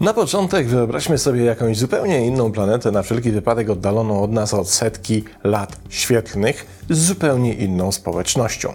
Na początek wyobraźmy sobie jakąś zupełnie inną planetę, na wszelki wypadek oddaloną od nas od setki lat świetlnych, z zupełnie inną społecznością.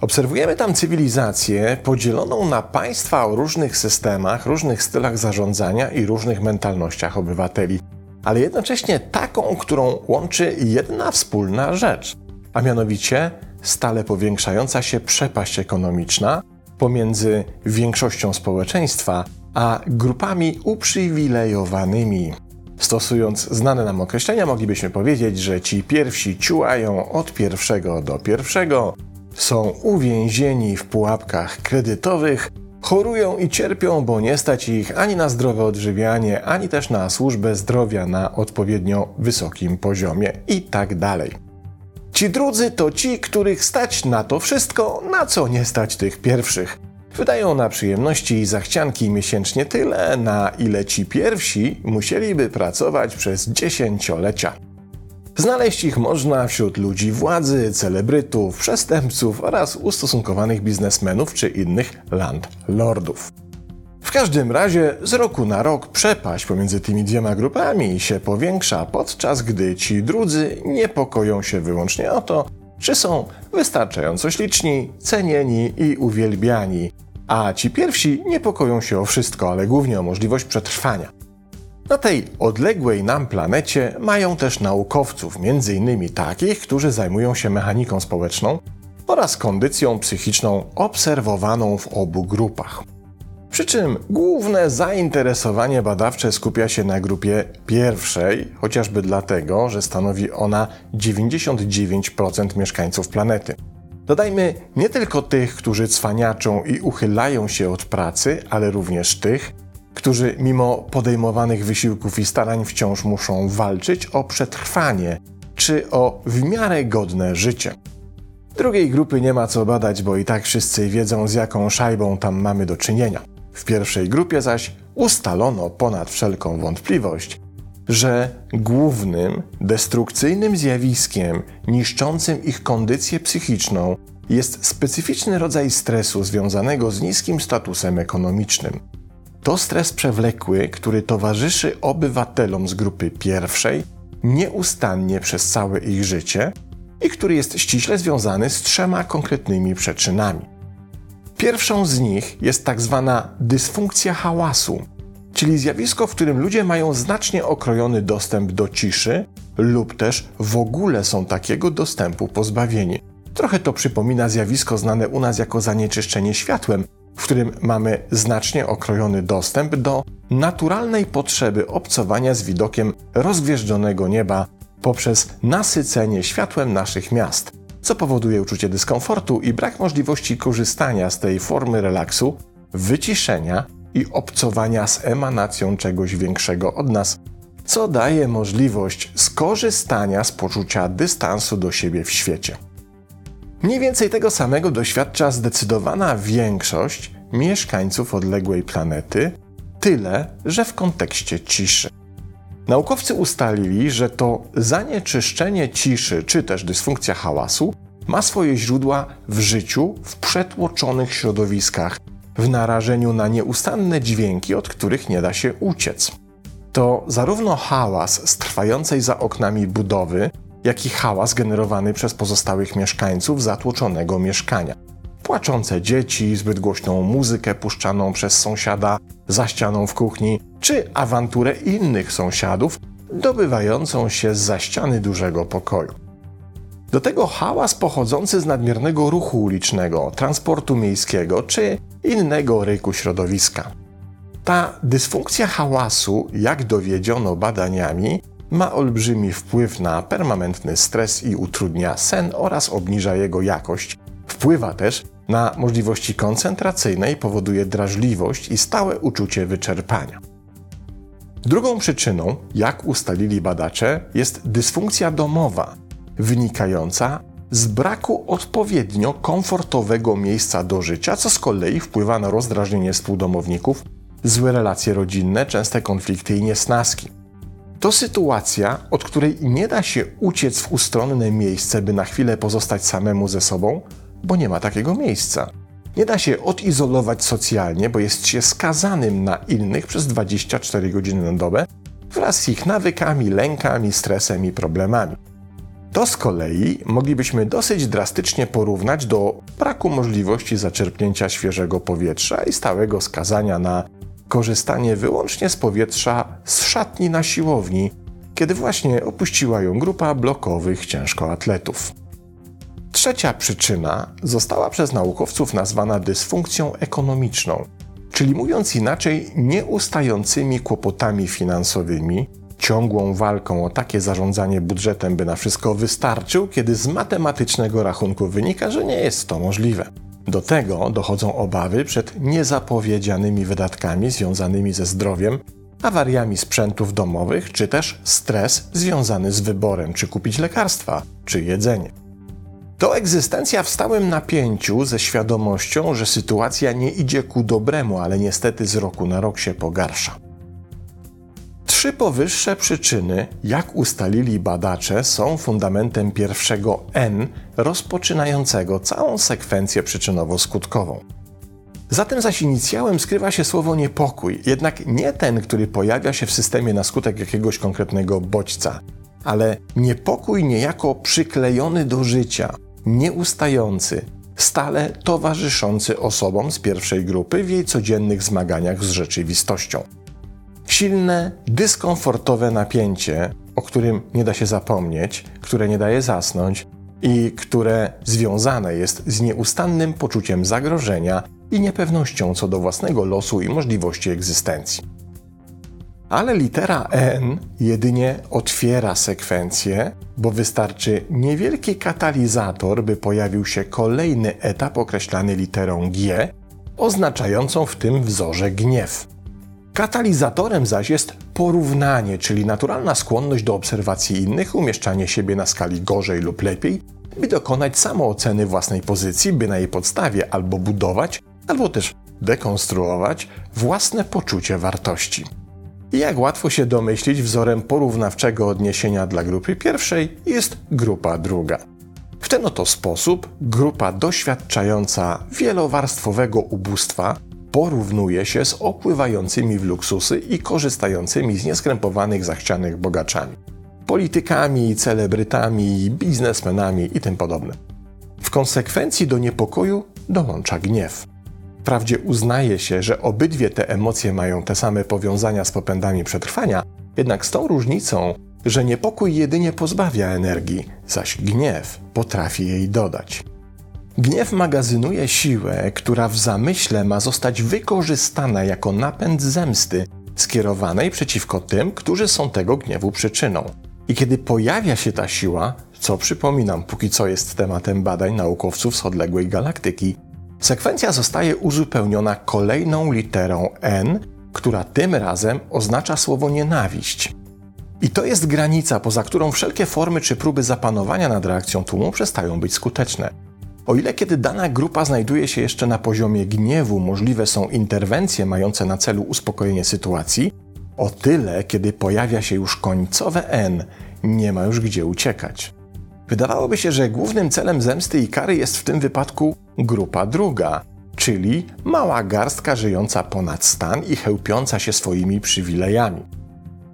Obserwujemy tam cywilizację podzieloną na państwa o różnych systemach, różnych stylach zarządzania i różnych mentalnościach obywateli, ale jednocześnie taką, którą łączy jedna wspólna rzecz, a mianowicie stale powiększająca się przepaść ekonomiczna pomiędzy większością społeczeństwa a grupami uprzywilejowanymi. Stosując znane nam określenia, moglibyśmy powiedzieć, że ci pierwsi ciułają od pierwszego do pierwszego, są uwięzieni w pułapkach kredytowych, chorują i cierpią, bo nie stać ich ani na zdrowe odżywianie, ani też na służbę zdrowia na odpowiednio wysokim poziomie i tak dalej. Ci drudzy to ci, których stać na to wszystko, na co nie stać tych pierwszych. Wydają na przyjemności i zachcianki miesięcznie tyle, na ile ci pierwsi musieliby pracować przez dziesięciolecia. Znaleźć ich można wśród ludzi władzy, celebrytów, przestępców oraz ustosunkowanych biznesmenów czy innych landlordów. W każdym razie z roku na rok przepaść pomiędzy tymi dwiema grupami się powiększa, podczas gdy ci drudzy niepokoją się wyłącznie o to, czy są wystarczająco śliczni, cenieni i uwielbiani, a ci pierwsi niepokoją się o wszystko, ale głównie o możliwość przetrwania. Na tej odległej nam planecie mają też naukowców, m.in. takich, którzy zajmują się mechaniką społeczną oraz kondycją psychiczną obserwowaną w obu grupach. Przy czym główne zainteresowanie badawcze skupia się na grupie pierwszej, chociażby dlatego, że stanowi ona 99% mieszkańców planety. Dodajmy nie tylko tych, którzy cwaniaczą i uchylają się od pracy, ale również tych, którzy mimo podejmowanych wysiłków i starań wciąż muszą walczyć o przetrwanie czy o w miarę godne życie. Drugiej grupy nie ma co badać, bo i tak wszyscy wiedzą, z jaką szajbą tam mamy do czynienia. W pierwszej grupie zaś ustalono ponad wszelką wątpliwość, że głównym destrukcyjnym zjawiskiem niszczącym ich kondycję psychiczną jest specyficzny rodzaj stresu związanego z niskim statusem ekonomicznym. To stres przewlekły, który towarzyszy obywatelom z grupy pierwszej nieustannie przez całe ich życie i który jest ściśle związany z trzema konkretnymi przyczynami. Pierwszą z nich jest tak zwana dysfunkcja hałasu, czyli zjawisko, w którym ludzie mają znacznie okrojony dostęp do ciszy lub też w ogóle są takiego dostępu pozbawieni. Trochę to przypomina zjawisko znane u nas jako zanieczyszczenie światłem, w którym mamy znacznie okrojony dostęp do naturalnej potrzeby obcowania z widokiem rozgwieżdżonego nieba poprzez nasycenie światłem naszych miast, co powoduje uczucie dyskomfortu i brak możliwości korzystania z tej formy relaksu, wyciszenia i obcowania z emanacją czegoś większego od nas, co daje możliwość skorzystania z poczucia dystansu do siebie w świecie. Mniej więcej tego samego doświadcza zdecydowana większość mieszkańców odległej planety, tyle że w kontekście ciszy. Naukowcy ustalili, że to zanieczyszczenie ciszy czy też dysfunkcja hałasu ma swoje źródła w życiu w przetłoczonych środowiskach, w narażeniu na nieustanne dźwięki, od których nie da się uciec. To zarówno hałas z trwającej za oknami budowy, jak i hałas generowany przez pozostałych mieszkańców zatłoczonego mieszkania. Płaczące dzieci, zbyt głośną muzykę puszczaną przez sąsiada za ścianą w kuchni, czy awanturę innych sąsiadów dobywającą się za ściany dużego pokoju. Do tego hałas pochodzący z nadmiernego ruchu ulicznego, transportu miejskiego czy innego ryku środowiska. Ta dysfunkcja hałasu, jak dowiedziono badaniami, ma olbrzymi wpływ na permanentny stres i utrudnia sen oraz obniża jego jakość. Wpływa też na możliwości koncentracyjne i powoduje drażliwość i stałe uczucie wyczerpania. Drugą przyczyną, jak ustalili badacze, jest dysfunkcja domowa, wynikająca z braku odpowiednio komfortowego miejsca do życia, co z kolei wpływa na rozdrażnienie współdomowników, złe relacje rodzinne, częste konflikty i niesnaski. To sytuacja, od której nie da się uciec w ustronne miejsce, by na chwilę pozostać samemu ze sobą, bo nie ma takiego miejsca. Nie da się odizolować socjalnie, bo jest się skazanym na innych przez 24 godziny na dobę wraz z ich nawykami, lękami, stresem i problemami. To z kolei moglibyśmy dosyć drastycznie porównać do braku możliwości zaczerpnięcia świeżego powietrza i stałego skazania na korzystanie wyłącznie z powietrza z szatni na siłowni, kiedy właśnie opuściła ją grupa blokowych ciężkoatletów. Trzecia przyczyna została przez naukowców nazwana dysfunkcją ekonomiczną, czyli mówiąc inaczej, nieustającymi kłopotami finansowymi, ciągłą walką o takie zarządzanie budżetem, by na wszystko wystarczył, kiedy z matematycznego rachunku wynika, że nie jest to możliwe. Do tego dochodzą obawy przed niezapowiedzianymi wydatkami związanymi ze zdrowiem, awariami sprzętów domowych, czy też stres związany z wyborem, czy kupić lekarstwa, czy jedzenie. To egzystencja w stałym napięciu ze świadomością, że sytuacja nie idzie ku dobremu, ale niestety z roku na rok się pogarsza. Trzy powyższe przyczyny, jak ustalili badacze, są fundamentem pierwszego N rozpoczynającego całą sekwencję przyczynowo-skutkową. Za tym zaś inicjałem skrywa się słowo niepokój, jednak nie ten, który pojawia się w systemie na skutek jakiegoś konkretnego bodźca, ale niepokój niejako przyklejony do życia, nieustający, stale towarzyszący osobom z pierwszej grupy w jej codziennych zmaganiach z rzeczywistością. Silne, dyskomfortowe napięcie, o którym nie da się zapomnieć, które nie daje zasnąć i które związane jest z nieustannym poczuciem zagrożenia i niepewnością co do własnego losu i możliwości egzystencji. Ale litera N jedynie otwiera sekwencję, bo wystarczy niewielki katalizator, by pojawił się kolejny etap określany literą G, oznaczającą w tym wzorze gniew. Katalizatorem zaś jest porównanie, czyli naturalna skłonność do obserwacji innych, umieszczanie siebie na skali gorzej lub lepiej, by dokonać samooceny własnej pozycji, by na jej podstawie albo budować, albo też dekonstruować własne poczucie wartości. I jak łatwo się domyślić, wzorem porównawczego odniesienia dla grupy pierwszej jest grupa druga. W ten oto sposób grupa doświadczająca wielowarstwowego ubóstwa porównuje się z opływającymi w luksusy i korzystającymi z nieskrępowanych zachcianych bogaczami, politykami, celebrytami, biznesmenami i tym podobne. W konsekwencji do niepokoju dołącza gniew. Wprawdzie uznaje się, że obydwie te emocje mają te same powiązania z popędami przetrwania, jednak z tą różnicą, że niepokój jedynie pozbawia energii, zaś gniew potrafi jej dodać. Gniew magazynuje siłę, która w zamyśle ma zostać wykorzystana jako napęd zemsty skierowanej przeciwko tym, którzy są tego gniewu przyczyną. I kiedy pojawia się ta siła, co przypominam, póki co jest tematem badań naukowców z odległej galaktyki, sekwencja zostaje uzupełniona kolejną literą N, która tym razem oznacza słowo nienawiść. I to jest granica, poza którą wszelkie formy czy próby zapanowania nad reakcją tłumu przestają być skuteczne. O ile kiedy dana grupa znajduje się jeszcze na poziomie gniewu, możliwe są interwencje mające na celu uspokojenie sytuacji, o tyle kiedy pojawia się już końcowe N, nie ma już gdzie uciekać. Wydawałoby się, że głównym celem zemsty i kary jest w tym wypadku grupa druga, czyli mała garstka żyjąca ponad stan i chełpiąca się swoimi przywilejami.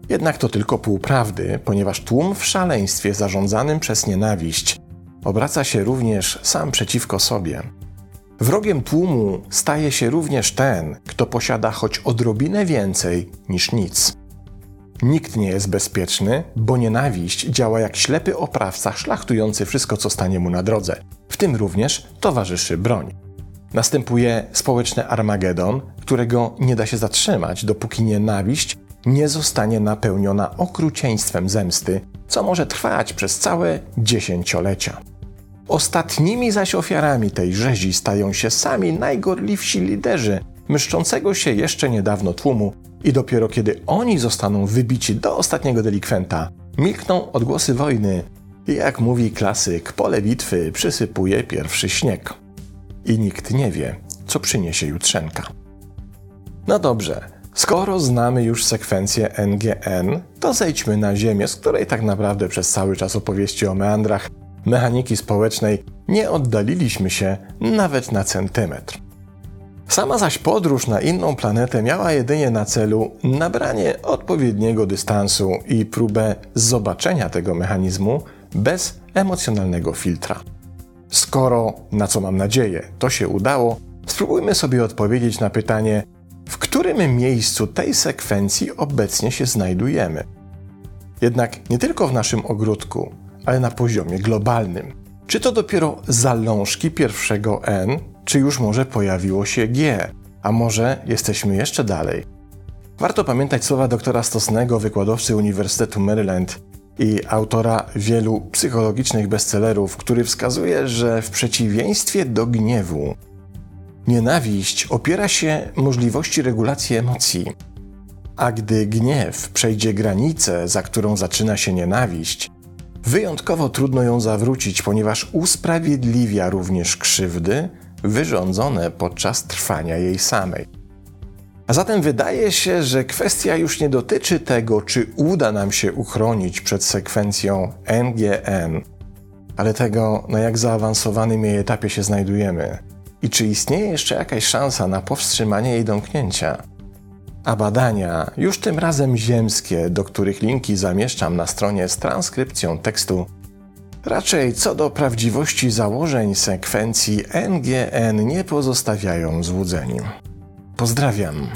Jednak to tylko półprawdy, ponieważ tłum w szaleństwie zarządzanym przez nienawiść obraca się również sam przeciwko sobie. Wrogiem tłumu staje się również ten, kto posiada choć odrobinę więcej niż nic. Nikt nie jest bezpieczny, bo nienawiść działa jak ślepy oprawca szlachtujący wszystko, co stanie mu na drodze. W tym również towarzyszy broń. Następuje społeczny Armagedon, którego nie da się zatrzymać, dopóki nienawiść nie zostanie napełniona okrucieństwem zemsty, co może trwać przez całe dziesięciolecia. Ostatnimi zaś ofiarami tej rzezi stają się sami najgorliwsi liderzy myszczącego się jeszcze niedawno tłumu i dopiero kiedy oni zostaną wybici do ostatniego delikwenta, milkną odgłosy wojny i jak mówi klasyk, pole bitwy przysypuje pierwszy śnieg. I nikt nie wie, co przyniesie jutrzenka. No dobrze, Skoro znamy już sekwencję NGN, to zejdźmy na ziemię, z której tak naprawdę przez cały czas opowieści o meandrach mechaniki społecznej nie oddaliliśmy się nawet na centymetr. Sama zaś podróż na inną planetę miała jedynie na celu nabranie odpowiedniego dystansu i próbę zobaczenia tego mechanizmu bez emocjonalnego filtra. Skoro, na co mam nadzieję, to się udało, spróbujmy sobie odpowiedzieć na pytanie, w którym miejscu tej sekwencji obecnie się znajdujemy. Jednak nie tylko w naszym ogródku, ale na poziomie globalnym. Czy to dopiero zalążki pierwszego N, czy już może pojawiło się G, a może jesteśmy jeszcze dalej? Warto pamiętać słowa doktora Stosnego, wykładowcy Uniwersytetu Maryland i autora wielu psychologicznych bestsellerów, który wskazuje, że w przeciwieństwie do gniewu, nienawiść opiera się możliwości regulacji emocji. A gdy gniew przejdzie granicę, za którą zaczyna się nienawiść, wyjątkowo trudno ją zawrócić, ponieważ usprawiedliwia również krzywdy wyrządzone podczas trwania jej samej. A zatem wydaje się, że kwestia już nie dotyczy tego, czy uda nam się uchronić przed sekwencją NGN, ale tego, na jak zaawansowanym jej etapie się znajdujemy i czy istnieje jeszcze jakaś szansa na powstrzymanie jej domknięcia. A badania, już tym razem ziemskie, do których linki zamieszczam na stronie z transkrypcją tekstu, raczej co do prawdziwości założeń sekwencji NGN nie pozostawiają złudzeń. Pozdrawiam.